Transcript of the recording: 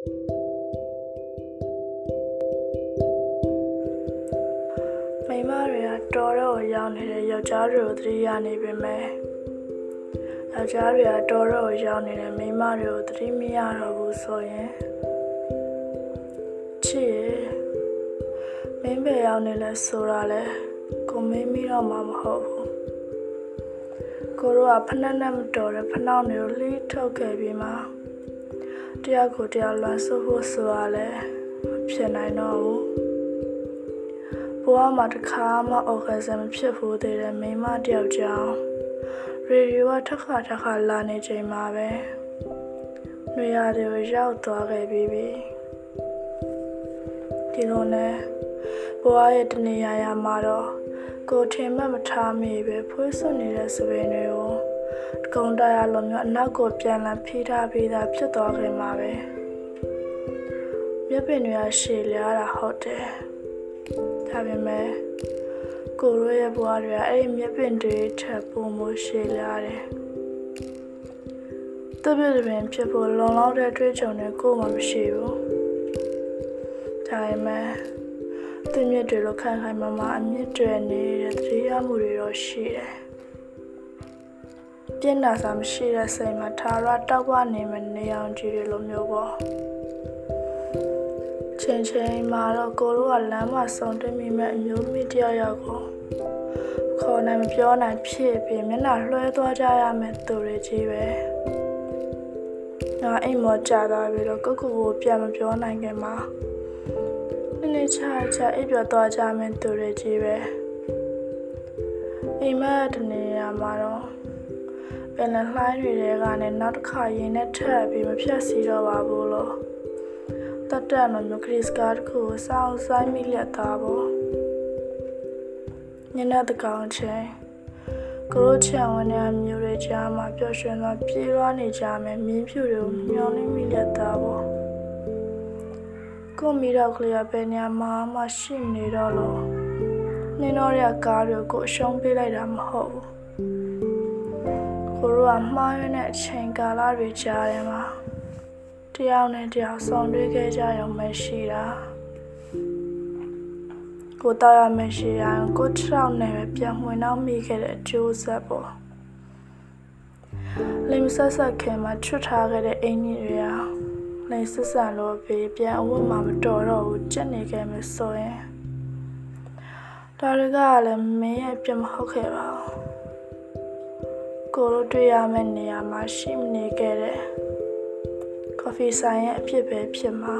မိန်းမတွေကတော်တော့ကိုရောက်နေတဲ့ယောက်ျားတွေကိုသတိရနေပေမဲ့ယောက်ျားတွေကတော်တော့ကိုရောက်နေတဲ့မိန်းမတွေကိုသတိမရတော့ဘူးဆိုရင်ချစ်ရဲ့မင်းပဲရောက်နေလဲဆိုတာလဲကိုမင်းမိတော့မှမဟုတ်ဘူးကိုတို့ကဖနှက်နဲ့မတော်တဲ့ဖနှောက်တွေကိုလှိထုတ်ခဲ့ပြီးမှ တရားကိုတရားလွန်ဆိုဖို့ဆိုတာလဲမဖြစ်နိုင်တော့ဘူးဘဝမှာတစ်ခါမှအော်ဂဇမ်မဖြစ်ဘူးသေးတဲ့မိန်းမတယောက်ကြောင့်ရေဒီယိုကတစ်ခါတစ်ခါလာနေချိန်မှာပဲຫນွေရာတွေကိုရောက်သွားခဲ့ပြီးပြီဒီလိုနဲ့ဘဝရဲ့တနေရာရာမှာတော့ကိုထင်မှတ်မထားမိပဲဖွေးစွနေတဲ့စပင်တွေကိုတ ကုံတရလိုမျိုးအနောက်ကိုပြန်လာဖိထားပြီးသားဖြစ်သွားခင်မှာပဲမြက်ပင်တွေကရှည်လျားတာဟုတ်တယ်ဒါပေမဲ့ကိုရိုးရဲ့ဘဝတွေကအဲ့ဒီမြက်ပင်တွေထပ်ပုံမရှည်လျားတယ်တပည့်တပင်ဖြစ်ဖို့လုံလောက်တဲ့တွေးကြုံတွေကိုမှမရှိဘူးဒါပေမဲ့သူမြစ်တွေလိုခိုင်ခိုင်မာမာအမြင့်တွယ်နေတဲ့တတိယမှုတွေတော့ရှိတယ် ပြင်းနာစာမရှိတဲ့စိတ်မှာသာရတောက်ဝနေမနေအောင်ကြည့်ရလိုမျိုးပေါ့ချင်းချင်းမှာတော့ကိုတို့ကလမ်းမှာဆုံတွေ့မိမဲ့အမျိုးမိတယောက်ယောက်ကိုခေါ်နိုင်မပြောနိုင်ဖြစ်ပြီးမျက်နှာလွှဲသွားကြရမယ်သူတွေကြီးပဲငါအိမ်မောကြာသွားပြီးတော့ကိုကိုကိုပြန်မပြောနိုင်ခင်မှာနည်းနည်းချာချာအိပ်ပျော်သွားကြမယ်သူတွေကြီးပဲအိမ်မက်တနေရာမှာတော့ ပင်လယ်လှိုင်းတွေထဲကနေနောက်တစ်ခါရင်နဲ့ထပ်ပြီးမဖြတ်စီတော့ပါဘူးလို့တတ်တဲ့လိုမျိုးခရစ်စကားတစ်ခုကိုစောင်းဆိုင်မိလက်သားပေါ့ညနေတကောင်ချင်းကရိုချန်ဝန်ရမျိုးတွေကြားမှာပျော်ရွှင်စွာပြေးလွှားနေကြမယ်မြင်းဖြူတွေကိုမျောနေမိလက်သားပေါ့ကိုမိတော့ကလေးကဘယ်နေရာမှာမှရှိနေတော့လို့နင်းတော့ရကားတွေကိုအရှုံးပေးလိုက်တာမဟုတ်ဘူး ကိုရောကမှားရတဲ့အချိန်ကာလတွေကြားထဲမှာတယောက်နဲ့တယောက်ဆောင်တွေ့ခဲ့ကြရုံပဲရှိတာကိုတောက်ရမရှိရန်ကိုခြောက်နဲ့ပဲပြန်ဝင်တော့မိခဲ့တဲ့အကျိုးဆက်ပေါ့လိမ်ဆက်ဆက်ခင်မှာချွတ်ထားခဲ့တဲ့အင်ကြီးတွေဟာလိမ်ဆက်ဆန်လို့ပြီးပြန်အဝတ်မှမတော်တော့ဘူးကြက်နေခဲ့မယ်ဆိုရင်ဒါတွေကလည်းမင်းရဲ့ပြမဟုတ်ခဲ့ပါဘူး ကိုတို့တွေ့ရမယ့်နေရာမှာရှိမနေခဲ့တဲ့ကော်ဖီဆိုင်ရဲ့အဖြစ်ပဲဖြစ်မှာ